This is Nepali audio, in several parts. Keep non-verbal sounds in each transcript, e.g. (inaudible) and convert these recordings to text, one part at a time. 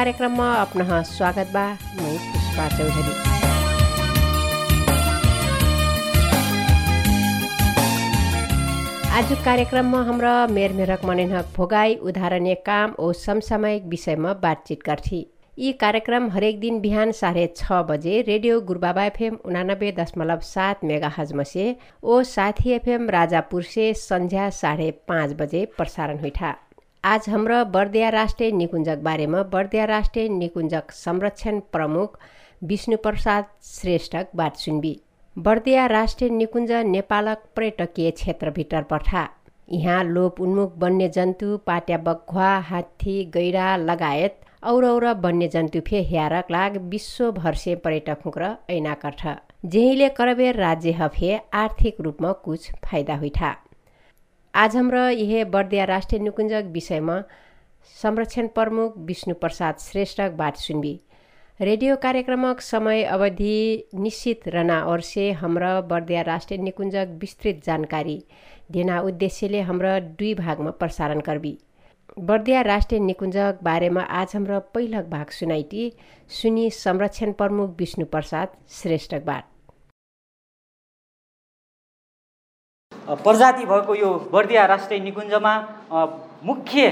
कार्यक्रममा अपना स्वागत बा। मैं पुष्पा चौधरी। आज कार्यक्रममा हाम्रा मेरमेरक मनेनहक भोगाई उदाहरणीय काम ओ समसामयिक विषयमा बातचित गर्थे। यी कार्यक्रम हरेक दिन बिहान साढे छ बजे रेडियो गुरुबाबा एफएम उनानब्बे दशमलव सात मेगा हजम से ओ साथी एफएम राजापुर से सन्ध्या साढे पाँच बजे प्रसारण हुइठा आज हाम्रो बर्दिया राष्ट्रिय निकुञ्जक बारेमा बर्दिया राष्ट्रिय निकुञ्जक संरक्षण प्रमुख विष्णु प्रसाद श्रेष्ठक बात सुनबी। बर्दिया राष्ट्रिय निकुञ्ज नेपालक पर्यटकीय क्षेत्रभित्र पर्था यहाँ लोप उन्मुख वन्यजन्तु पाट्या बघुवा हात्ती गैडा लगायत और और वन्यजन्तु फे हेरक लाग विश्वभर से पर्यटक हुक्र ऐना कर्ठ जेहिले करबेर राज्य हफे आर्थिक रूपमा कुछ फाइदा हुइठा आज हाम्रो यही बर्दिया राष्ट्रिय निकुञ्जक विषयमा संरक्षण प्रमुख विष्णु प्रसाद श्रेष्ठक बात सुनबी रेडियो कार्यक्रमक समय अवधि निश्चित रहना और हाम्रो बर्दिया राष्ट्रिय निकुञ्जक विस्तृत जानकारी। देना उद्देश्यले हाम्रो दुई भागमा प्रसारण करबी बर्दिया राष्ट्रिय निकुञ्जक बारेमा आज हाम्रो पहिलो भाग सुनाइटी। सुनि संरक्षण प्रमुख विष्णु प्रसाद प्रजाति भएको यो बर्दिया राष्ट्रिय निकुञ्जमा मुख्य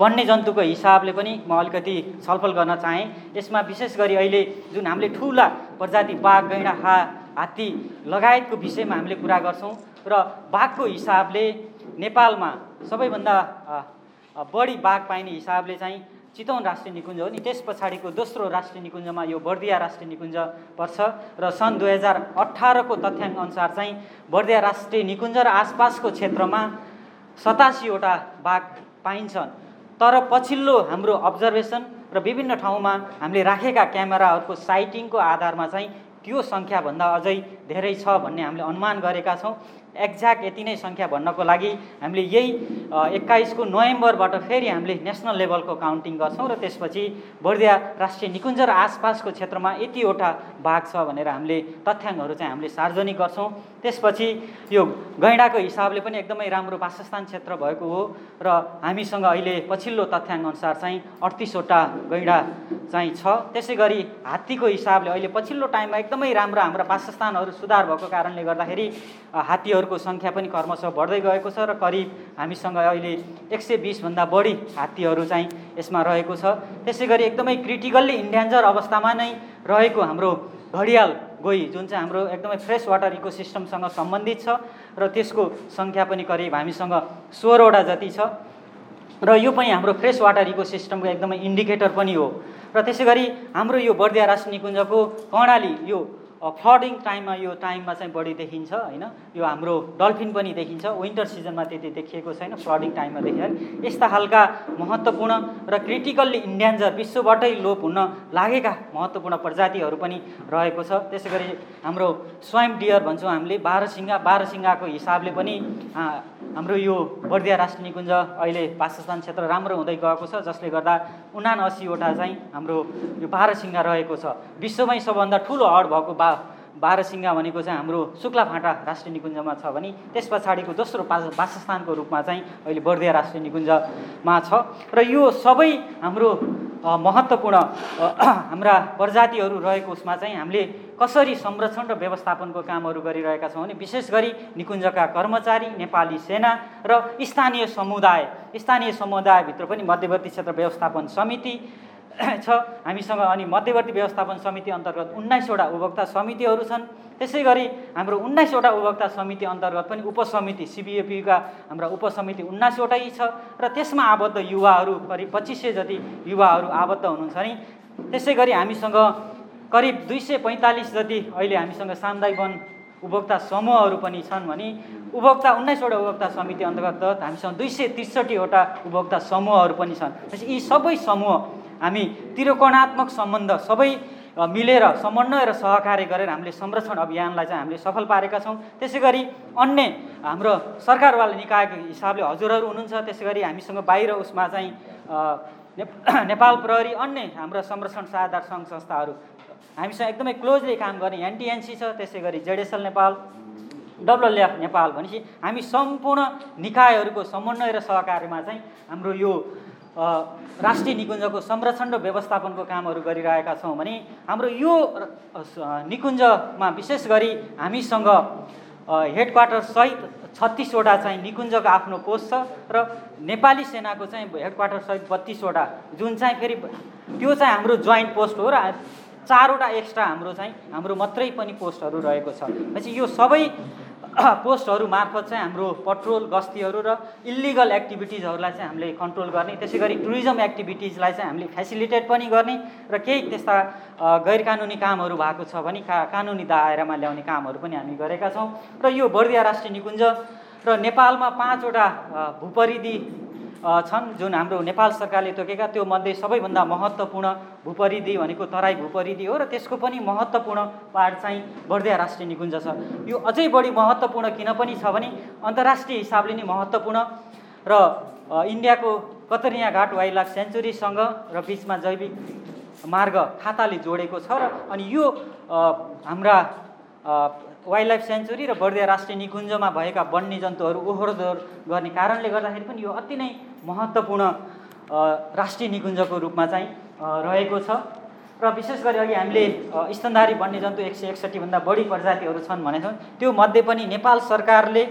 वन्यजन्तुको हिसाबले पनि म अलिकति छलफल गर्न चाहेँ। यसमा विशेष गरी अहिले जुन हामीले ठुला प्रजाति बाघ गैँडा हा हात्ती लगायतको विषयमा हामीले कुरा गर्छौँ र बाघको हिसाबले नेपालमा सबैभन्दा बढी बाघ पाइने हिसाबले चाहिँ चितवन राष्ट्रिय निकुञ्ज हो नि त्यस पछाडिको दोस्रो राष्ट्रिय निकुञ्जमा यो बर्दिया राष्ट्रिय निकुञ्ज पर्छ र सन् दुई हजार अठारको तथ्याङ्क अनुसार चाहिँ बर्दिया राष्ट्रिय निकुञ्ज र आसपासको क्षेत्रमा सतासीवटा बाघ पाइन्छन्। तर पछिल्लो हाम्रो अब्जर्भेसन र विभिन्न ठाउँमा हामीले राखेका क्यामेराहरूको साइटिङको आधारमा चाहिँ त्यो सङ्ख्याभन्दा अझै धेरै छ भन्ने हामीले अनुमान गरेका छौँ। एक्ज्याक्ट यति नै सङ्ख्या भन्नको लागि हामीले यही एक्काइसको नोभेम्बरबाट फेरि हामीले नेसनल लेभलको काउन्टिङ गर्छौँ र त्यसपछि बर्दिया राष्ट्रिय निकुञ्ज र आसपासको क्षेत्रमा यतिवटा बाघ छ भनेर हामीले तथ्याङ्कहरू चाहिँ हामीले सार्वजनिक गर्छौँ। त्यसपछि यो गैँडाको हिसाबले पनि एकदमै राम्रो वासस्थान क्षेत्र भएको हो र हामीसँग अहिले पछिल्लो तथ्याङ्क अनुसार चाहिँ अडतिसवटा गैँडा चाहिँ छ। त्यसै गरी हात्तीको हिसाबले अहिले पछिल्लो टाइममा एकदमै राम्रो हाम्रा वासस्थानहरू सुधार भएको कारणले गर्दाखेरि हात्तीहरूको सङ्ख्या पनि क्रमशः बढ्दै गएको छ र करिब हामीसँग अहिले एक सय बिसभन्दा बढी हात्तीहरू चाहिँ यसमा रहेको छ। त्यसै गरी एकदमै क्रिटिकल्ली इन्डेन्जर अवस्थामा नै रहेको हाम्रो घडियाल गोही जुन चाहिँ हाम्रो एकदमै फ्रेस वाटर इकोसिस्टमसँग सम्बन्धित छ र त्यसको सङ्ख्या पनि करिब हामीसँग सोह्रवटा जति छ। र यो पनि हाम्रो फ्रेस वाटर इकोसिस्टमको एकदमै इन्डिकेटर पनि हो। र त्यसै गरी हाम्रो यो बर्दिया राष्ट्रिय निकुञ्जको कर्णाली यो फ्लडिङ टाइममा यो टाइममा चाहिँ बढी देखिन्छ होइन? यो हाम्रो डल्फिन पनि देखिन्छ। विन्टर सिजनमा त्यति देखिएको छैन फ्लडिङ टाइममा देखिन्छ। यस्ता खालका महत्त्वपूर्ण र क्रिटिकल्ली इन्डेन्जर विश्वबाटै लोप हुन लागेका महत्त्वपूर्ण प्रजातिहरू पनि रहेको छ। त्यसै गरी हाम्रो स्वाइम डियर भन्छौँ हामीले बाह्रसिङ्गा बाह्रसिङ्गाको हिसाबले पनि हाम्रो यो बर्दिया राष्ट्रिय निकुञ्ज अहिले वासस्थान क्षेत्र राम्रो हुँदै गएको छ जसले गर्दा उना असीवटा चाहिँ हाम्रो यो बाह्रसिङ्गा रहेको छ। विश्वमै सबभन्दा ठुलो हड भएको बा बाह्रसिङ्गा भनेको चाहिँ हाम्रो शुक्ला फाँटा राष्ट्रिय निकुञ्जमा छ भने त्यस पछाडिको दोस्रो वासस्थानको रूपमा चाहिँ अहिले बर्दिया राष्ट्रिय निकुञ्जमा छ। र यो सबै हाम्रो महत्त्वपूर्ण (clears throat) हाम्रा प्रजातिहरू रहेको उसमा चाहिँ हामीले कसरी संरक्षण र व्यवस्थापनको कामहरू गरिरहेका छौँ भने विशेष गरी निकुञ्जका कर्मचारी नेपाली सेना र स्थानीय समुदाय स्थानीय समुदायभित्र पनि मध्यवर्ती क्षेत्र व्यवस्थापन समिति छ। हामीसँग अनि मध्यवर्ती व्यवस्थापन समिति अन्तर्गत उन्नाइसवटा उपभोक्ता समितिहरू छन्। त्यसै गरी हाम्रो उन्नाइसवटा उपभोक्ता समिति अन्तर्गत पनि उपसमिति सिबिएपीका हाम्रा उपसमिति उन्नाइसवटै छ र त्यसमा आबद्ध युवाहरू करिब पच्चिस सय जति युवाहरू आबद्ध हुनुहुन्छ नि। त्यसै गरी हामीसँग करिब दुई सय पैँतालिस जति अहिले हामीसँग सामुदायिक वन उपभोक्ता समूहहरू पनि छन् भने उपभोक्ता उन्नाइसवटा उपभोक्ता समिति अन्तर्गत हामीसँग दुई सय त्रिसठीवटा उपभोक्ता समूहहरू पनि छन्। यी सबै समूह हामी त्रिकोणात्मक सम्बन्ध सबै मिलेर समन्वय र सहकार्य गरेर हामीले संरक्षण अभियानलाई चाहिँ हामीले सफल पारेका छौँ। त्यसै गरी अन्य हाम्रो सरकारवाला निकायको हिसाबले हजुरहरू हुनुहुन्छ त्यसै गरी हामीसँग बाहिर उसमा चाहिँ (coughs) नेपाल प्रहरी अन्य हाम्रा संरक्षण सहायता सङ्घ संस्थाहरू हामीसँग एकदमै क्लोजली काम गर्ने एनटिएनसी छ त्यसै गरी जेडिएसएल नेपाल डब्लुएलएफ नेपाल भनेपछि हामी सम्पूर्ण निकायहरूको समन्वय र सहकार्यमा चाहिँ हाम्रो यो राष्ट्रिय निकुञ्जको संरक्षण र व्यवस्थापनको कामहरू गरिरहेका छौँ भने हाम्रो यो निकुञ्जमा विशेष गरी हामीसँग हेडक्वार्टर सहित छत्तिसवटा चाहिँ निकुञ्जको आफ्नो पोस्ट छ र नेपाली सेनाको चाहिँ हेडक्वार्टर सहित बत्तिसवटा जुन चाहिँ फेरि त्यो चाहिँ हाम्रो जोइन्ट पोस्ट हो र चारवटा एक्स्ट्रा हाम्रो चाहिँ हाम्रो मात्रै पनि पोस्टहरू रहेको छ। भनेपछि यो सबै पोस्टहरू मार्फत चाहिँ हाम्रो पट्रोल गस्तीहरू र इलिगल एक्टिभिटिजहरूलाई चाहिँ हामीले कन्ट्रोल गर्ने त्यसै गरी टुरिज्म एक्टिभिटिजलाई चाहिँ हामीले फेसिलिटेट पनि गर्ने र केही त्यस्ता गैर कानुनी कामहरू भएको छ भने का कानुनी दायरामा ल्याउने कामहरू पनि हामी गरेका छौँ। र यो बर्दिया राष्ट्रिय निकुञ्ज र नेपालमा पाँचवटा भूपरिधि छन् जुन हाम्रो नेपाल सरकारले तोकेका त्यो मध्ये सबैभन्दा महत्त्वपूर्ण भूपरिधि भनेको तराई भूपरिधि हो र त्यसको पनि महत्त्वपूर्ण पार्ट चाहिँ बर्दिया राष्ट्रिय निकुञ्ज छ। यो अझै बढी महत्त्वपूर्ण किन पनि छ भने अन्तर्राष्ट्रिय हिसाबले नै महत्त्वपूर्ण र इन्डियाको कतरिया घाट वाइल्ड लाइफ सेन्चुरीसँग र बिचमा जैविक मार्ग खाताले जोडेको छ र अनि यो हाम्रा वाइल्ड लाइफ सेन्चुरी र बर्दिया राष्ट्रिय निकुञ्जमा भएका वन्यजन्तुहरू ओहोर दोहोर गर्ने कारणले गर्दाखेरि पनि यो अति नै महत्त्वपूर्ण राष्ट्रिय निकुञ्जको रूपमा चाहिँ रहेको छ। र विशेष गरी अघि हामीले स्तनधारी वन्यजन्तु एक सय एकसट्ठीभन्दा बढी प्रजातिहरू छन् भनेको छौँ त्यो मध्ये पनि नेपाल सरकारले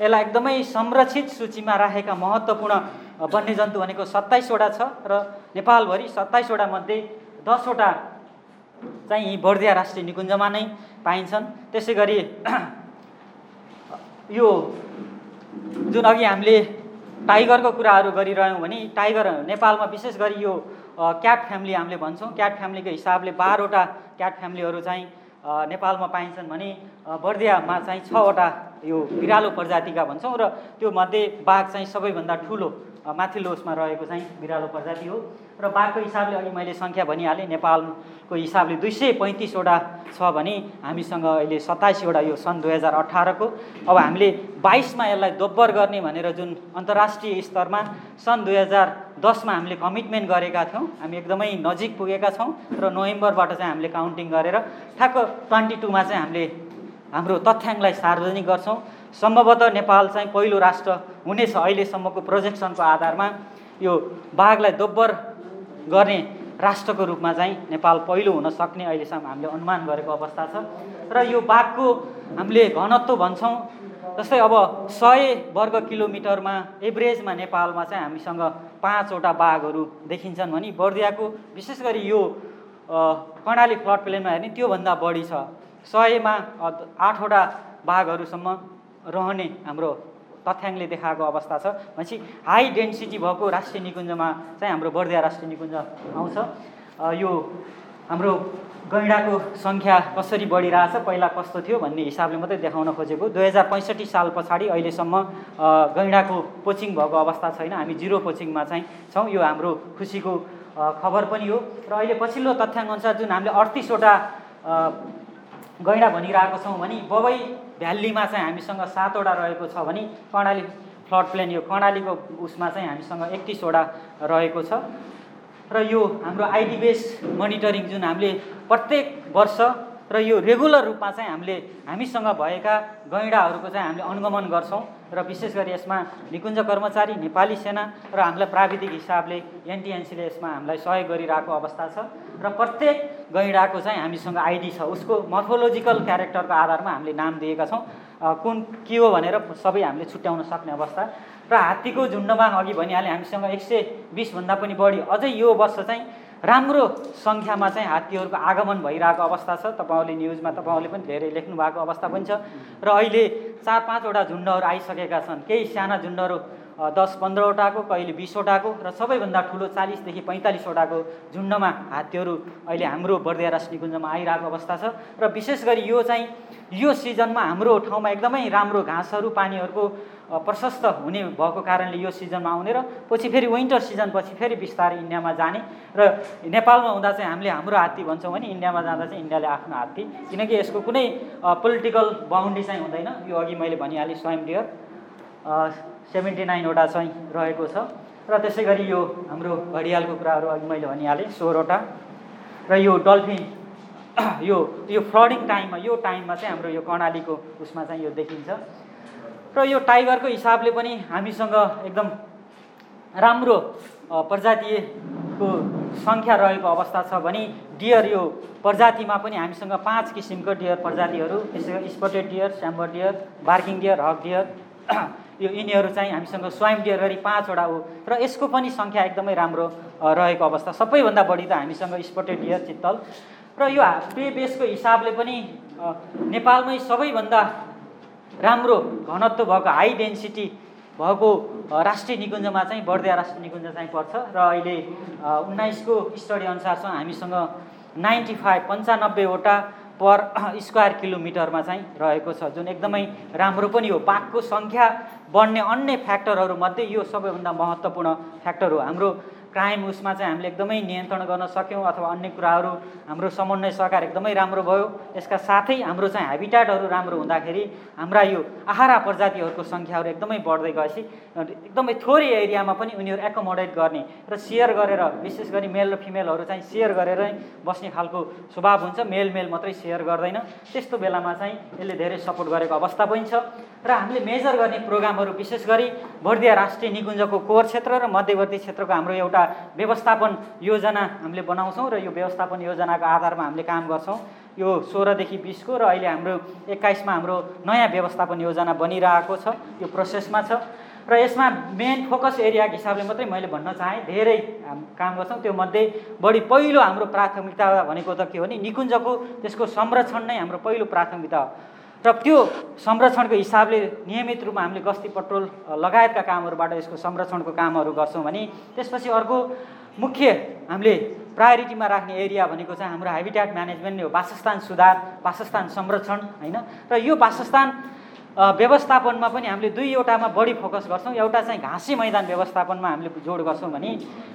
यसलाई एकदमै संरक्षित सूचीमा राखेका महत्त्वपूर्ण वन्यजन्तु भनेको सत्ताइसवटा छ र नेपालभरि सत्ताइसवटा मध्ये दसवटा चाहिँ यी बर्दिया राष्ट्रिय निकुञ्जमा नै पाइन्छन्। त्यसै गरी (clears throat) यो जुन अघि हामीले टाइगरको कुराहरू गरिरह्यौँ भने टाइगर नेपालमा विशेष गरी यो क्याट फ्यामिली हामीले भन्छौँ। क्याट फ्यामिलीको हिसाबले बाह्रवटा क्याट फ्यामिलीहरू चाहिँ नेपालमा पाइन्छन् भने बर्दियामा चाहिँ छवटा यो बिरालो प्रजातिका भन्छौँ र त्यो मध्ये बाघ चाहिँ सबैभन्दा ठुलो माथिल्लो उसमा रहेको चाहिँ बिरालो प्रजाति हो। र बाघको हिसाबले अघि मैले सङ्ख्या भनिहालेँ नेपालको हिसाबले दुई सय पैँतिसवटा छ भने हामीसँग अहिले सत्ताइसवटा यो सन् दुई हजार अठारको। अब हामीले बाइसमा यसलाई दोब्बर गर्ने भनेर जुन अन्तर्राष्ट्रिय स्तरमा सन् दुई हजार दसमा हामीले कमिटमेन्ट गरेका थियौँ हामी एकदमै नजिक पुगेका छौँ र नोभेम्बरबाट चाहिँ हामीले काउन्टिङ गरेर ठ्याक्क ट्वेन्टी टूमा चाहिँ हामीले हाम्रो तथ्याङ्कलाई सार्वजनिक गर्छौँ। सम्भवतः नेपाल चाहिँ पहिलो राष्ट्र हुनेछ अहिलेसम्मको प्रोजेक्सनको आधारमा। यो बाघलाई दोब्बर गर्ने राष्ट्रको रूपमा चाहिँ नेपाल पहिलो हुन सक्ने अहिलेसम्म हामीले अनुमान गरेको अवस्था छ। र यो बाघको हामीले घनत्व भन्छौँ जस्तै अब सय वर्ग किलोमिटरमा एभरेजमा नेपालमा चाहिँ हामीसँग पाँचवटा बाघहरू देखिन्छन् भने बर्दियाको विशेष गरी यो कर्णाली फ्लड प्लेनमा हेर्ने त्योभन्दा बढी छ। सयमा आठवटा बाघहरूसम्म रहने हाम्रो तथ्याङ्कले देखाएको अवस्था छ। भनेपछि हाई डेन्सिटी भएको राष्ट्रिय निकुञ्जमा चाहिँ हाम्रो बर्दिया राष्ट्रिय निकुञ्ज आउँछ। यो हाम्रो गैँडाको सङ्ख्या कसरी बढिरहेछ पहिला कस्तो थियो भन्ने हिसाबले मात्रै देखाउन खोजेको। दुई हजार पैँसठी साल पछाडि अहिलेसम्म गैँडाको पोचिङ भएको अवस्था छैन। हामी जिरो पोचिङमा चाहिँ छौँ। यो हाम्रो खुसीको खबर पनि हो। र अहिले पछिल्लो तथ्याङ्क जुन हामीले अडतिसवटा गैँडा भनिरहेको छौँ भने बबई भ्यालीमा चाहिँ हामीसँग सातवटा रहेको छ भने कर्णाली फ्लड प्लेन यो कर्णालीको उसमा चाहिँ हामीसँग एकतिसवटा रहेको छ। र यो हाम्रो आइडी बेस मोनिटरिङ जुन हामीले प्रत्येक वर्ष र यो रेगुलर रूपमा चाहिँ हामीले हामीसँग भएका गैँडाहरूको चाहिँ हामीले अनुगमन गर्छौँ र विशेष गरी यसमा निकुञ्ज कर्मचारी नेपाली सेना र हामीलाई प्राविधिक हिसाबले एनटिएनसीले यसमा हामीलाई सहयोग गरिरहेको अवस्था छ र प्रत्येक गैँडाको चाहिँ हामीसँग आइडी छ। उसको मर्फोलोजिकल क्यारेक्टरको आधारमा हामीले नाम दिएका छौँ। कुन के हो भनेर सबै हामीले छुट्याउन सक्ने अवस्था। र हात्तीको झुन्डमा अघि भनिहालेँ हामीसँग एक सय बिसभन्दा पनि बढी अझै यो वर्ष चाहिँ राम्रो सङ्ख्यामा चाहिँ हात्तीहरूको आगमन भइरहेको अवस्था छ। तपाईँहरूले न्युजमा तपाईँहरूले पनि धेरै लेख्नु भएको अवस्था पनि छ। र अहिले चार पाँचवटा झुन्डहरू आइसकेका छन्। केही साना झुन्डहरू दस पन्ध्रवटाको कहिले बिसवटाको र सबैभन्दा ठुलो चालिसदेखि पैँतालिसवटाको झुन्डमा हात्तीहरू अहिले हाम्रो बर्दिया राष्ट्रिय निकुञ्जमा आइरहेको अवस्था छ र विशेष गरी यो चाहिँ यो सिजनमा हाम्रो ठाउँमा एकदमै राम्रो घाँसहरू पानीहरूको प्रशस्त हुने भएको कारणले यो सिजनमा आउने र पछि फेरि विन्टर सिजनपछि फेरि बिस्तारै इन्डियामा जाने र नेपालमा हुँदा चाहिँ हामीले हाम्रो हात्ती भन्छौँ भने इन्डियामा जाँदा चाहिँ इन्डियाले आफ्नो हात्ती। किनकि यसको कुनै पोलिटिकल बााउन्ड्री चाहिँ हुँदैन। यो अघि मैले भनिहालेँ स्वयं डियर सेभेन्टी नाइनवटा चाहिँ रहेको छ। र त्यसै गरी यो हाम्रो घडियालको कुराहरू अघि मैले भनिहालेँ सोह्रवटा। र यो डल्फिन (clears throat) यो यो फ्लडिङ टाइममा यो टाइममा चाहिँ हाम्रो यो कर्णालीको उसमा चाहिँ यो देखिन्छ। र यो टाइगरको हिसाबले पनि हामीसँग एकदम राम्रो प्रजातिको सङ्ख्या रहेको अवस्था छ भने डियर यो प्रजातिमा पनि हामीसँग पाँच किसिमको डियर प्रजातिहरू त्यसै गरी spotted deer sambar deer barking deer hog deer (clears throat) यो यिनीहरू चाहिँ हामीसँग डियर गरी पाँचवटा हो। र यसको पनि सङ्ख्या एकदमै राम्रो रहेको अवस्था। सबैभन्दा बढी त हामीसँग स्पटेड डियर चित्तल। र यो पे बेसको हिसाबले पनि नेपालमै सबैभन्दा राम्रो घनत्व भएको हाई डेन्सिटी भएको राष्ट्रिय निकुञ्जमा चाहिँ बर्दिया राष्ट्रिय निकुञ्ज चाहिँ पर्छ। र अहिले उन्नाइसको स्टडी अनुसार चाहिँ हामीसँग नाइन्टी फाइभ पन्चानब्बेवटा पर (clears throat) स्क्वायर किलोमिटरमा चाहिँ रहेको छ जुन एकदमै राम्रो पनि हो। बाघको सङ्ख्या बढ्ने अन्य फ्याक्टरहरूमध्ये यो सबैभन्दा महत्त्वपूर्ण फ्याक्टर हो। हाम्रो क्राइम उसमा चाहिँ हामीले एकदमै नियन्त्रण गर्न सक्यौँ अथवा अन्य कुराहरू हाम्रो समन्वय सहकार एकदमै राम्रो भयो। यसका साथै हाम्रो चाहिँ हेबिटाटहरू राम्रो हुँदाखेरि हाम्रा यो आहारा प्रजातिहरूको सङ्ख्याहरू एकदमै बढ्दै गएपछि एकदमै थोरै एरियामा पनि उनीहरू एकोमोडेट गर्ने र सेयर गरेर विशेष गरी मेल र फिमेलहरू चाहिँ सेयर गरेरै बस्ने खालको स्वभाव हुन्छ। मेल मेल मात्रै सेयर गर्दैन। त्यस्तो बेलामा चाहिँ यसले धेरै सपोर्ट गरेको अवस्था पनि छ। र हामीले मेजर गर्ने प्रोग्रामहरू विशेष गरी भोटिया राष्ट्रिय निकुञ्जको कोर क्षेत्र र मध्यवर्ती क्षेत्रको हाम्रो एउटा एउटा व्यवस्थापन योजना हामीले बनाउँछौँ र यो व्यवस्थापन योजनाको आधारमा हामीले काम गर्छौँ। यो सोह्रदेखि बिसको र अहिले हाम्रो एक्काइसमा हाम्रो नयाँ व्यवस्थापन योजना बनिरहेको छ। यो प्रोसेसमा छ। र यसमा मेन फोकस एरियाको हिसाबले मात्रै मैले भन्न चाहेँ। धेरै काम गर्छौँ। त्यो मध्ये बढी पहिलो हाम्रो प्राथमिकता भनेको त के हो भने निकुञ्जको त्यसको संरक्षण नै हाम्रो पहिलो प्राथमिकता हो। र त्यो संरक्षणको हिसाबले नियमित रूपमा हामीले गस्ती पट्रोल लगायतका कामहरूबाट यसको संरक्षणको कामहरू गर्छौँ भने त्यसपछि अर्को मुख्य हामीले प्रायोरिटीमा राख्ने एरिया भनेको चाहिँ हाम्रो हेबिट्याट म्यानेजमेन्ट नै हो वासस्थान सुधार वासस्थान संरक्षण होइन? र यो वासस्थान व्यवस्थापनमा पनि हामीले दुईवटामा बढी फोकस गर्छौँ। एउटा चाहिँ घाँसी मैदान व्यवस्थापनमा हामीले जोड गर्छौँ भने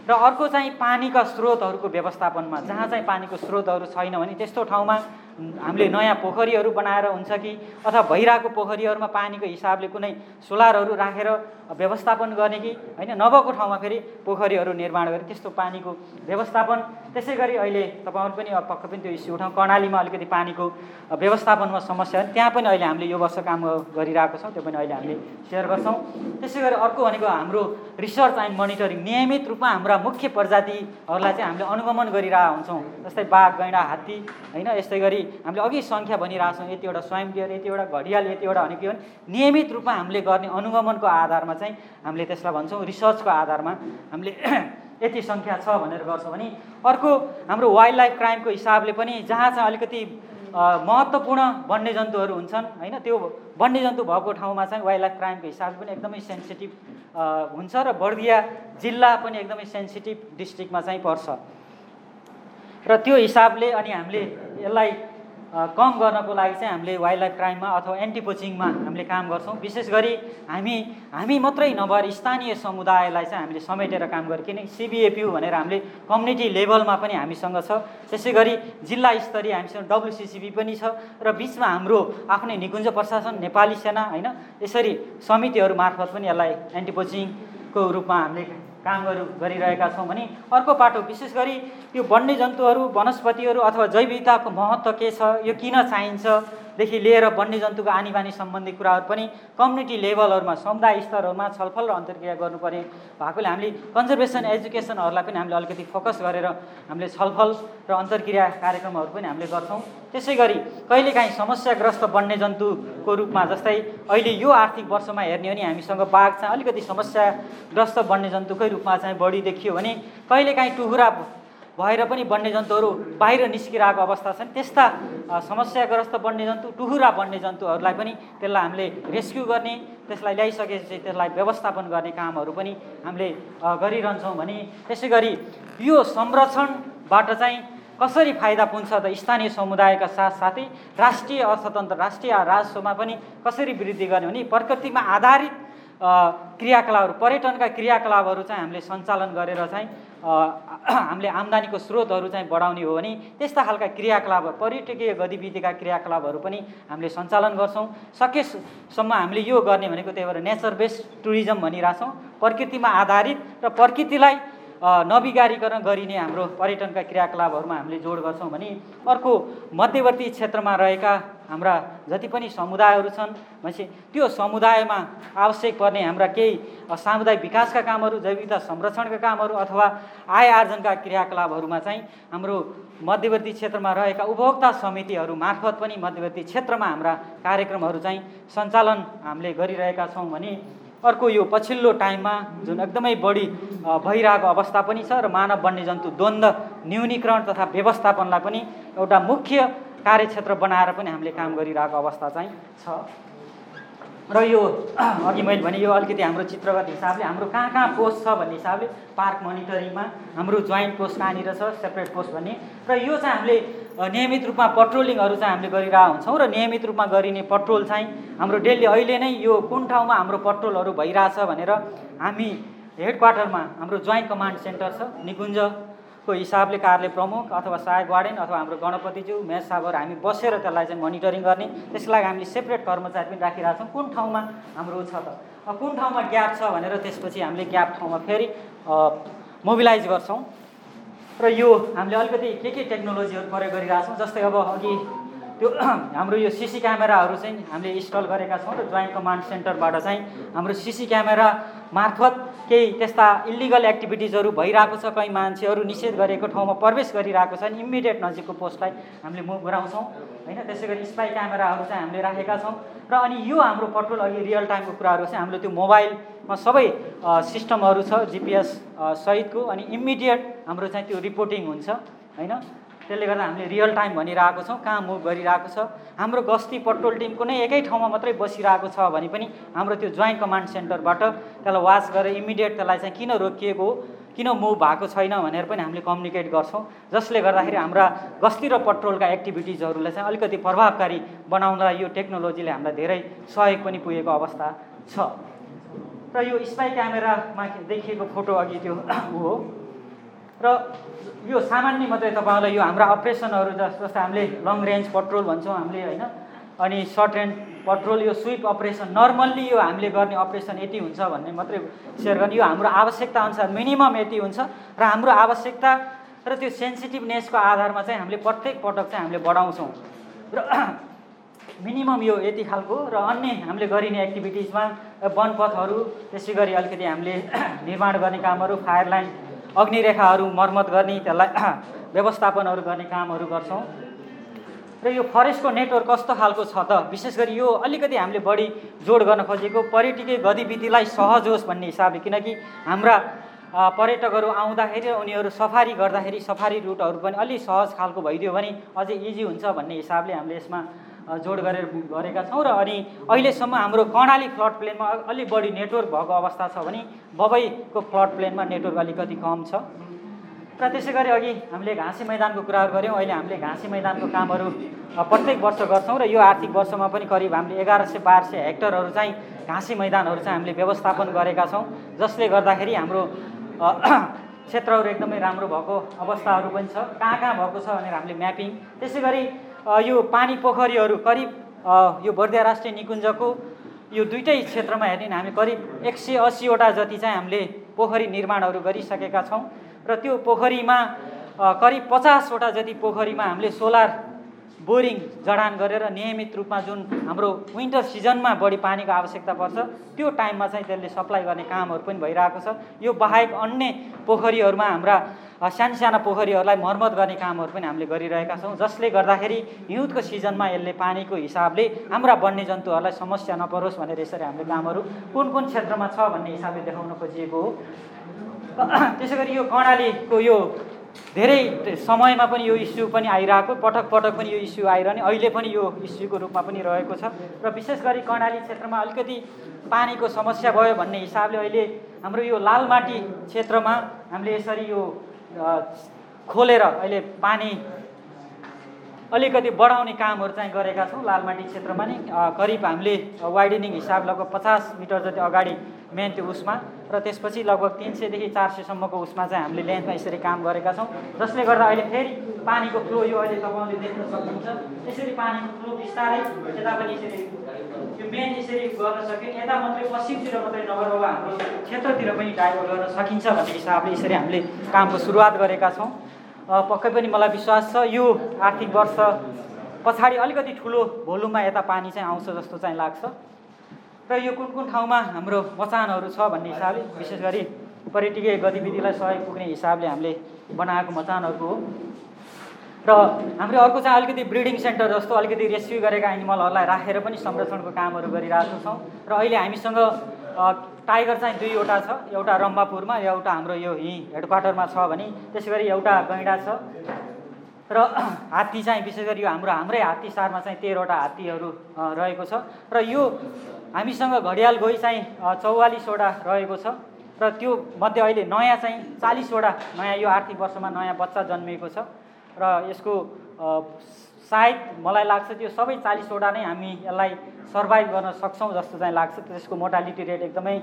र अर्को चाहिँ पानीका स्रोतहरूको व्यवस्थापनमा जहाँ चाहिँ पानीको स्रोतहरू छैन भने त्यस्तो ठाउँमा हामीले नयाँ पोखरीहरू बनाएर हुन्छ कि अथवा भइरहेको पोखरीहरूमा पानीको हिसाबले कुनै सोलरहरू राखेर व्यवस्थापन गर्ने कि होइन नभएको ठाउँमा फेरि पोखरीहरू निर्माण गरे त्यस्तो पानीको व्यवस्थापन। त्यसै गरी अहिले तपाईँहरू पनि पक्क पनि त्यो इस्यु उठाउँ। कर्णालीमा अलिकति पानीको व्यवस्थापनमा समस्या त्यहाँ पनि अहिले हामीले यो वर्ष काम गरिरहेको छौँ। त्यो पनि अहिले हामीले सेयर गर्छौँ। त्यसै गरी अर्को भनेको हाम्रो रिसर्च एन्ड मोनिटरिङ। नियमित रूपमा हाम्रा मुख्य प्रजातिहरूलाई चाहिँ हामीले अनुगमन गरिरहेका हुन्छौँ। जस्तै बाघ गैँडा हात्ती होइन यस्तै गरी हामीले अघि सङ्ख्या भनिरहेको छौँ यतिवटा स्वयं डियर यतिवटा घडियाल यतिवटा भने के भने नियमित रूपमा हामीले गर्ने अनुगमनको आधारमा चाहिँ हामीले त्यसलाई भन्छौँ रिसर्चको आधारमा हामीले (clears throat) यति सङ्ख्या छ भनेर गर्छौँ भने अर्को हाम्रो वाइल्ड लाइफ क्राइमको हिसाबले पनि जहाँ चाहिँ अलिकति महत्त्वपूर्ण वन्यजन्तुहरू हुन्छन् होइन त्यो वन्यजन्तु भएको ठाउँमा चाहिँ वाइल्ड लाइफ क्राइमको हिसाबले पनि एकदमै सेन्सिटिभ हुन्छ र बर्दिया जिल्ला पनि एकदमै सेन्सिटिभ डिस्ट्रिक्टमा चाहिँ पर्छ। र त्यो हिसाबले अनि हामीले यसलाई कम गर्नको लागि चाहिँ हामीले वाइल्ड लाइफ क्राइममा अथवा एन्टी पोचिङमा हामीले काम गर्छौँ। विशेष गरी हामी हामी मात्रै नभएर स्थानीय समुदायलाई चाहिँ हामीले समेटेर काम गरेँ किनकि सिबिएपयु भनेर हामीले कम्युनिटी लेभलमा पनि हामीसँग छ। त्यसै गरी जिल्ला स्तरीय हामीसँग डब्लुसिसिबी पनि छ र बिचमा हाम्रो आफ्नै निकुञ्ज प्रशासन नेपाली सेना होइन यसरी समितिहरू मार्फत पनि यसलाई एन्टी पोचिङको रूपमा हामीले कामहरू गरिरहेका छौँ भने अर्को पाटो विशेष गरी यो वन्यजन्तुहरू वनस्पतिहरू अथवा जैविकताको महत्त्व के छ यो किन चाहिन्छ? देखि लिएर वन्यजन्तुको आनी बानी सम्बन्धी कुराहरू पनि कम्युनिटी लेभलहरूमा समुदाय स्तरहरूमा छलफल र अन्तर्क्रिया गर्नुपर्ने भएकोले हामीले कन्जर्भेसन एजुकेसनहरूलाई पनि हामीले अलिकति फोकस गरेर हामीले छलफल र अन्तर्क्रिया कार्यक्रमहरू पनि हामीले गर्छौँ। त्यसै गरी कहिलेकाहीँ समस्याग्रस्त वन्यजन्तुको रूपमा जस्तै अहिले यो आर्थिक वर्षमा हेर्ने हो भने हामीसँग बाघ चाहिँ अलिकति समस्याग्रस्त वन्यजन्तुकै रूपमा चाहिँ बढी देखियो भने कहिलेकाहीँ टुहुरा भएर पनि वन्यजन्तुहरू बाहिर निस्किरहेको अवस्था छन्। त्यस्ता समस्याग्रस्त वन्यजन्तु टुहुरा वन्यजन्तुहरूलाई पनि त्यसलाई हामीले रेस्क्यु गर्ने त्यसलाई ल्याइसकेपछि त्यसलाई व्यवस्थापन गर्ने कामहरू पनि हामीले गरिरहन्छौँ भने त्यसै गरी यो संरक्षणबाट चाहिँ कसरी फाइदा पुग्छ त स्थानीय समुदायका साथसाथै राष्ट्रिय अर्थतन्त्र राष्ट्रिय राजस्वमा पनि कसरी वृद्धि गर्ने भने प्रकृतिमा आधारित क्रियाकलापहरू पर्यटनका क्रियाकलापहरू चाहिँ हामीले सञ्चालन गरेर चाहिँ (clears throat) हामीले आम्दानीको स्रोतहरू चाहिँ बढाउने हो भने त्यस्ता खालका क्रियाकलापहरू पर्यटकीय गतिविधिका क्रियाकलापहरू पनि हामीले सञ्चालन गर्छौँ। सकेसम्म हामीले यो गर्ने भनेको त्यही भएर नेचर बेस्ड टुरिज्म भनिरहेछौँ। प्रकृतिमा आधारित र प्रकृतिलाई नबिगारिकन गरिने हाम्रो पर्यटनका क्रियाकलापहरूमा हामीले जोड गर्छौँ भने अर्को मध्यवर्ती क्षेत्रमा रहेका हाम्रा जति पनि समुदायहरू छन् भनेपछि त्यो समुदायमा आवश्यक पर्ने हाम्रा केही सामुदायिक विकासका कामहरू जैविकता संरक्षणका कामहरू अथवा आय आर्जनका क्रियाकलापहरूमा चाहिँ हाम्रो मध्यवर्ती क्षेत्रमा रहेका उपभोक्ता समितिहरू मार्फत पनि मध्यवर्ती क्षेत्रमा हाम्रा कार्यक्रमहरू चाहिँ सञ्चालन हामीले गरिरहेका छौँ भने अर्को यो पछिल्लो टाइममा जुन एकदमै बढी भइरहेको अवस्था पनि छ र मानव वन्यजन्तु द्वन्द्व न्यूनीकरण तथा व्यवस्थापनलाई पनि एउटा मुख्य कार्यक्षेत्र बनाएर पनि हामीले काम गरिरहेको अवस्था चाहिँ छ। र यो (clears throat) अघि मैले भने यो अलिकति हाम्रो चित्रगत हिसाबले हाम्रो कहाँ कहाँ पोस्ट छ भन्ने हिसाबले पार्क मोनिटरिङमा हाम्रो जोइन्ट पोस्ट कहाँनिर छ सेपरेट पोस्ट भन्ने। र यो चाहिँ हामीले नियमित रूपमा पट्रोलिङहरू चाहिँ हामीले गरिरहेको हुन्छौँ र नियमित रूपमा गरिने पट्रोल चाहिँ हाम्रो डेली अहिले नै यो कुन ठाउँमा हाम्रो पट्रोलहरू भइरहेछ भनेर हामी हेड क्वार्टरमा हाम्रो जोइन्ट कमान्ड सेन्टर छ निकुञ्ज को हिसाबले कार्यालय प्रमुख अथवा सहायक वार्डेन अथवा हाम्रो गणपतिज्यू मेष साहबहरू हामी बसेर त्यसलाई चाहिँ मोनिटरिङ गर्ने। त्यसको लागि हामीले सेपरेट कर्मचारी पनि राखिरहेको छौँ। कुन ठाउँमा हाम्रो छ त? कुन ठाउँमा ग्याप छ भनेर त्यसपछि हामीले ग्याप ठाउँमा फेरि मोबिलाइज गर्छौँ। र यो हामीले अलिकति के के टेक्नोलोजीहरू प्रयोग गरिरहेछौँ जस्तै अब अघि त्यो (clears throat) हाम्रो यो सिसी क्यामेराहरू चाहिँ हामीले इन्स्टल गरेका छौँ र जोइन्ट कमान्ड सेन्टरबाट चाहिँ हाम्रो सिसी क्यामेरा मार्फत केही त्यस्ता इलिगल एक्टिभिटिजहरू भइरहेको छ कहीँ मान्छेहरू निषेध गरेको ठाउँमा प्रवेश गरिरहेको छ भने इमिडिएट नजिकको पोस्टलाई हामीले मुभ गराउँछौँ होइन त्यसै गरी स्पाई क्यामेराहरू चाहिँ हामीले राखेका छौँ र अनि यो हाम्रो पेट्रोल अघि रियल टाइमको कुराहरू चाहिँ हामीले त्यो मोबाइलमा सबै सिस्टमहरू छ जिपिएस सहितको अनि इमिडिएट हाम्रो चाहिँ त्यो रिपोर्टिङ हुन्छ। होइन त्यसले गर्दा हामीले रियल टाइम भनिरहेको छौँ कहाँ मुभ गरिरहेको छ। हाम्रो गस्ती पट्रोल टिम कुनै एकै ठाउँमा मात्रै बसिरहेको छ भने पनि हाम्रो त्यो जोइन्ट कमान्ड सेन्टरबाट त्यसलाई वाच गरेर इमिडिएट त्यसलाई चाहिँ किन रोकिएको किन मुभ भएको छैन भनेर पनि हामीले कम्युनिकेट गर्छौँ। जसले गर्दाखेरि हाम्रा गस्ती र पट्रोलका एक्टिभिटिजहरूलाई चाहिँ अलिकति प्रभावकारी बनाउनलाई यो टेक्नोलोजीले हामीलाई धेरै सहयोग पनि पुगेको अवस्था छ। र यो स्पाई क्यामेरामा देखिएको फोटो अघि त्यो (coughs) हो। र यो सामान्य मात्रै तपाईँहरूलाई यो हाम्रा अपरेसनहरू जस्तो हामीले लङ रेन्ज पट्रोल भन्छौँ हामीले होइन? अनि सर्ट रेन्ज पट्रोल यो स्विप अपरेसन नर्मल्ली यो हामीले गर्ने अपरेसन यति हुन्छ भन्ने मात्रै सेयर गर्ने। यो हाम्रो आवश्यकता अनुसार मिनिमम यति हुन्छ र हाम्रो आवश्यकता र त्यो सेन्सिटिभनेसको आधारमा चाहिँ हामीले प्रत्येक पटक चाहिँ हामीले बढाउँछौँ। र (clears throat) मिनिमम यो यति खालको र अन्य हामीले गरिने एक्टिभिटिजमा वनपथहरू त्यसै गरी अलिकति हामीले (clears throat) निर्माण गर्ने कामहरू फायर लाइन अग्निरेखाहरू मर्मत गर्ने त्यसलाई (clears throat) व्यवस्थापनहरू गर्ने कामहरू गर्छौँ। र यो फरेस्टको नेटवर्क कस्तो खालको छ त? विशेष गरी यो अलिकति हामीले बढी जोड गर्न खोजेको पर्यटकीय गतिविधिलाई सहज होस् भन्ने हिसाबले किनकि हाम्रा पर्यटकहरू आउँदाखेरि उनीहरू सफारी गर्दाखेरि सफारी रुटहरू पनि अलिक सहज खालको भइदियो भने अझै इजी हुन्छ भन्ने हिसाबले हामीले यसमा जोड गरेर गरेका छौँ र अनि अहिलेसम्म हाम्रो कर्णाली फ्लड प्लेनमा अलिक बढी नेटवर्क भएको अवस्था छ भने बबईको फ्लड प्लेनमा नेटवर्क अलिकति कम छ। र त्यसै गरी अघि हामीले घाँसी मैदानको कुराहरू गऱ्यौँ। अहिले हामीले घाँसी मैदानको कामहरू प्रत्येक वर्ष गर्छौँ र यो आर्थिक वर्षमा पनि करिब हामीले एघार सय बाह्र सय हेक्टरहरू चाहिँ घाँसी मैदानहरू चाहिँ हामीले व्यवस्थापन गरेका छौँ। जसले गर्दाखेरि हाम्रो क्षेत्रहरू एकदमै राम्रो भएको अवस्थाहरू पनि छ। कहाँ कहाँ भएको छ भनेर हामीले म्यापिङ। त्यसै गरी यो पानी पोखरीहरू करिब यो बर्दिया राष्ट्रिय निकुञ्जको यो दुइटै क्षेत्रमा हेर्ने हामी करिब एक सय अस्सीवटा जति चाहिँ हामीले पोखरी निर्माणहरू गरिसकेका छौँ र त्यो पोखरीमा करिब पचासवटा जति पोखरीमा हामीले सोलर बोरिङ जडान गरेर नियमित रूपमा जुन हाम्रो विन्टर सिजनमा बढी पानीको आवश्यकता पर्छ त्यो टाइममा चाहिँ त्यसले सप्लाई गर्ने कामहरू पनि भइरहेको छ। यो बाहेक अन्य पोखरीहरूमा हाम्रा सानो साना पोखरीहरूलाई मर्मत गर्ने कामहरू पनि हामीले गरिरहेका छौँ। जसले गर्दाखेरि हिउँदको सिजनमा यसले पानीको हिसाबले हाम्रा वन्यजन्तुहरूलाई समस्या नपरोस् भनेर यसरी हामीले कामहरू कुन कुन क्षेत्रमा छ भन्ने हिसाबले देखाउन खोजिएको हो। त्यसै गरी यो कर्णालीको यो धेरै समयमा पनि यो इस्यु पनि आइरहेको पटक पटक पनि यो इस्यु आइरहने अहिले पनि यो इस्युको रूपमा पनि रहेको छ। र विशेष गरी कर्णाली क्षेत्रमा अलिकति पानीको समस्या भयो भन्ने हिसाबले अहिले हाम्रो यो लालमाटी क्षेत्रमा हामीले यसरी यो खोलेर अहिले पानी अलिकति बढाउने कामहरू चाहिँ गरेका छौँ लालमाटी क्षेत्रमा नै। करिब हामीले वाइडनिङ हिसाब लगभग पचास मिटर जति अगाडि मेन त्यो उसमा र त्यसपछि लगभग तिन सयदेखि चार सयसम्मको उसमा चाहिँ हामीले लेन्थमा यसरी काम गरेका छौँ। जसले गर्दा अहिले फेरि पानीको फ्लो यो अहिले तपाईँले देख्न सक्नुहुन्छ। यसरी पानीको फ्लो बिस्तारै यता पनि यसरी यो मेन यसरी गर्न सक्यो यता मात्रै पश्चिमतिर मात्रै नगरेर हाम्रो क्षेत्रतिर पनि डाइभर्ट गर्न सकिन्छ भन्ने हिसाबले यसरी हामीले कामको सुरुवात गरेका छौँ। पक्कै पनि मलाई विश्वास छ यो आर्थिक वर्ष पछाडि अलिकति ठुलो भोलुममा यता पानी चाहिँ आउँछ जस्तो चाहिँ लाग्छ। र यो कुन कुन ठाउँमा हाम्रो मचानहरू छ भन्ने हिसाबले विशेष गरी पर्यटकीय गतिविधिलाई सहयोग पुग्ने हिसाबले हामीले बनाएको मचानहरूको हो। र हाम्रो अर्को चाहिँ अलिकति ब्रिडिङ सेन्टर जस्तो अलिकति रेस्क्यु गरेका एनिमलहरूलाई राखेर पनि संरक्षणको कामहरू गरिरहेको छौँ। र अहिले हामीसँग टाइगर चाहिँ दुईवटा छ। एउटा रम्बापुरमा एउटा हाम्रो यो यहीँ हेडक्वार्टरमा छ भने त्यसै गरी एउटा गैँडा छ। र (clears throat) हात्ती चाहिँ विशेष गरी यो हाम्रो हाम्रै हात्ती सारमा चाहिँ तेह्रवटा हात्तीहरू रहेको छ। र यो हामीसँग घडियाल गोही चाहिँ चौवालिसवटा रहेको छ। र त्यो मध्ये अहिले नयाँ चाहिँ चालिसवटा नयाँ यो आर्थिक वर्षमा नयाँ बच्चा जन्मिएको छ। र यसको सायद मलाई लाग्छ त्यो सबै चालिसवटा नै हामी यसलाई सर्भाइभ गर्न सक्छौँ जस्तो चाहिँ लाग्छ। त्यसको मोर्टालिटी रेट एकदमै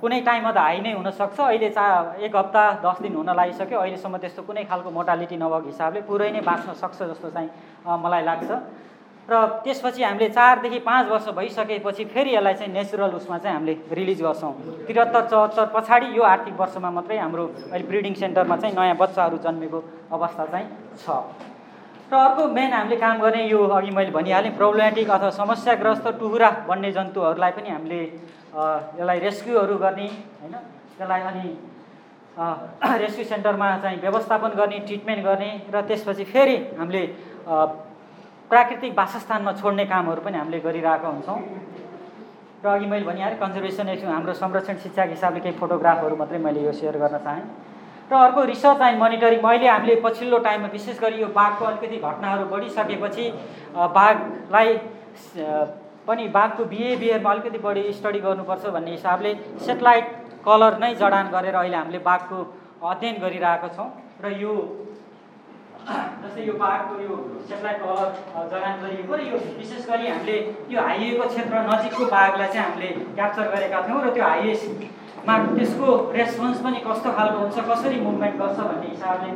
कुनै टाइममा त हाई नै हुनसक्छ। अहिले चा एक हप्ता दस दिन हुन लागिसक्यो। अहिलेसम्म त्यस्तो कुनै खालको मोर्टालिटी नभएको हिसाबले पुरै नै बाँच्न सक्छ जस्तो चाहिँ मलाई लाग्छ। र त्यसपछि हामीले चारदेखि पाँच वर्ष भइसकेपछि फेरि यसलाई चाहिँ नेचुरल उसमा चाहिँ हामीले रिलिज गर्छौँ। त्रिहत्तर चौहत्तर पछाडि यो आर्थिक वर्षमा मात्रै हाम्रो अहिले ब्रिडिङ सेन्टरमा चाहिँ नयाँ बच्चाहरू जन्मेको अवस्था चाहिँ छ। र अर्को मेन हामीले काम गर्ने यो अघि मैले भनिहालेँ प्रब्लमेटिक अथवा समस्याग्रस्त टुहुरा वन्यजन्तुहरूलाई पनि हामीले यसलाई रेस्क्युहरू गर्ने होइन? त्यसलाई अनि (clears throat) रेस्क्यु सेन्टरमा चाहिँ व्यवस्थापन गर्ने ट्रिटमेन्ट गर्ने र त्यसपछि फेरि हामीले प्राकृतिक वासस्थानमा छोड्ने कामहरू पनि हामीले गरिरहेका हुन्छौँ। र अघि मैले भनिहालेँ कन्जर्भेसन एक्सन हाम्रो संरक्षण शिक्षाको हिसाबले केही फोटोग्राफहरू मात्रै मैले यो सेयर गर्न चाहेँ। र अर्को रिसर्च एन्ड मोनिटरिङ अहिले हामीले पछिल्लो टाइममा विशेष गरी यो बाघको अलिकति घटनाहरू बढिसकेपछि बाघलाई पनि बाघको बिहेभियरमा अलिकति बढी स्टडी गर्नुपर्छ भन्ने हिसाबले सेटेलाइट कलर नै जडान गरेर अहिले हामीले बाघको अध्ययन गरिरहेका छौँ। र यो जस्तै यो बाघको यो सेटेलाइट कलर जडान गरिएको र यो विशेष गरी हामीले यो हाइवेको क्षेत्र नजिकको बाघलाई चाहिँ हामीले क्याप्चर गरेका थियौँ र त्यो हाइवेमा त्यसको रेस्पोन्स पनि कस्तो खालको हुन्छ कसरी मुभमेन्ट गर्छ भन्ने हिसाबले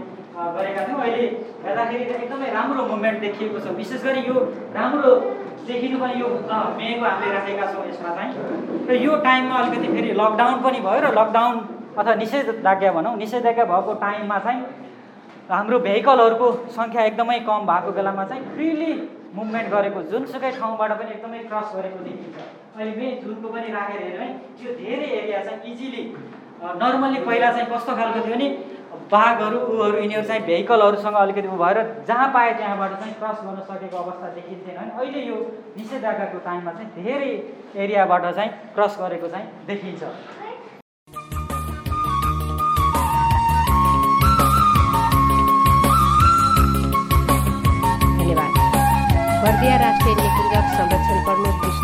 गरेका थियौँ। अहिले हेर्दाखेरि एकदमै राम्रो मुभमेन्ट देखिएको छ। विशेष गरी यो राम्रो देखिनु पनि यो मेको हामीले राखेका छौँ यसमा चाहिँ। र यो टाइममा अलिकति फेरि लकडाउन पनि भयो र लकडाउन अथवा निषेधाज्ञा भनौँ निषेधाज्ञा भएको टाइममा चाहिँ हाम्रो भेहिकलहरूको सङ्ख्या एकदमै कम भएको बेलामा चाहिँ फ्रिली मुभमेन्ट गरेको जुनसुकै ठाउँबाट पनि एकदमै क्रस गरेको देखिन्छ। अहिले मेन जुनको पनि राखेर हेऱ्यो है यो धेरै एरिया चाहिँ इजिली नर्मल्ली पहिला चाहिँ कस्तो खालको थियो भने बाघहरू ऊहरू यिनीहरू चाहिँ भेहिकलहरूसँग अलिकति ऊ भएर जहाँ पाए त्यहाँबाट चाहिँ क्रस गर्न सकेको अवस्था देखिन्थेन भने अहिले यो निषेधाज्ञाको टाइममा चाहिँ धेरै एरियाबाट चाहिँ क्रस गरेको चाहिँ देखिन्छ।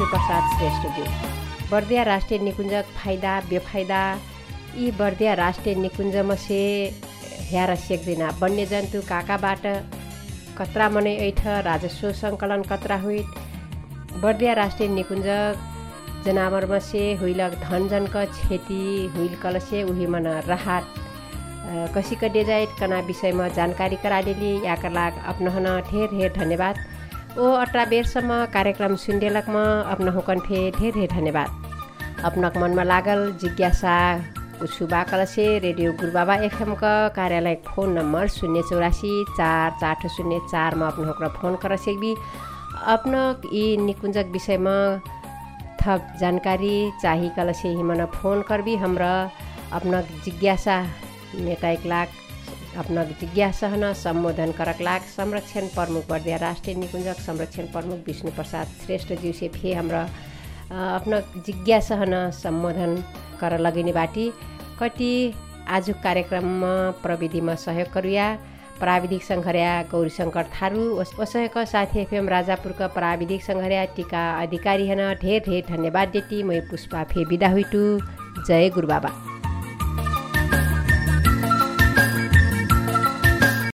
प्रमुख विष्णु प्रसाद श्रेष्ठज्यू बर्दिया राष्ट्रिय निकुञ्जक फाइदा बेफाइदा यी बर्दिया राष्ट्रिय निकुञ्जमा से ह्यार सेक्दिना। वन्यजन्तु काकाबाट कत्रा मनै ऐठ राजस्व सङ्कलन कत्रा हुइट। बर्दिया राष्ट्रिय निकुञ्ज जनावरमा से हुइलक धनजनक क्षति हुइल कलसे उही मन राहत। कसिक डेजाइट कना विषयमा जानकारी कराडेली याका लाग ढेर ढेर धन्यवाद। ओ अट्रा बेरसम्म कार्यक्रम सुन्डेलकमा फे ढेर ढेर धन्यवाद। अपनक मनमा लागल जिज्ञासा उछुबा कलसे रेडियो गुरुबाबा एफएमका कार्यालय फोन नम्बर शून्य चौरासी चार चार शून्य चारमा अपना हुक्र फोन कर सेक्बी। अपना यी निकुञ्जक विषयमा थप जानकारी चाही कलसे हिमन फोन करबी। हमरा अपना जिज्ञासा मेटाइक लाख अपना जिज्ञासा सम्बोधन करक लाग संरक्षण प्रमुख बर्दिया राष्ट्रिय निकुञ्जक संरक्षण प्रमुख विष्णु प्रसाद श्रेष्ठ से फे हाम्रो अपना जिज्ञासा सम्बोधन कर लगिने बाटी। कति आज कार्यक्रममा प्रविधिमा सहयोग करुया प्राविधिक सङ्घर्या गौरीशङ्कर थारू ओसयका साथी एफएम राजापुरका प्राविधिक सङ्घर्या टिका अधिकारी हन ढेर ढेर धन्यवाद देती मै पुष्पा फे बिदा हुइटु। जय गुरुबाबा।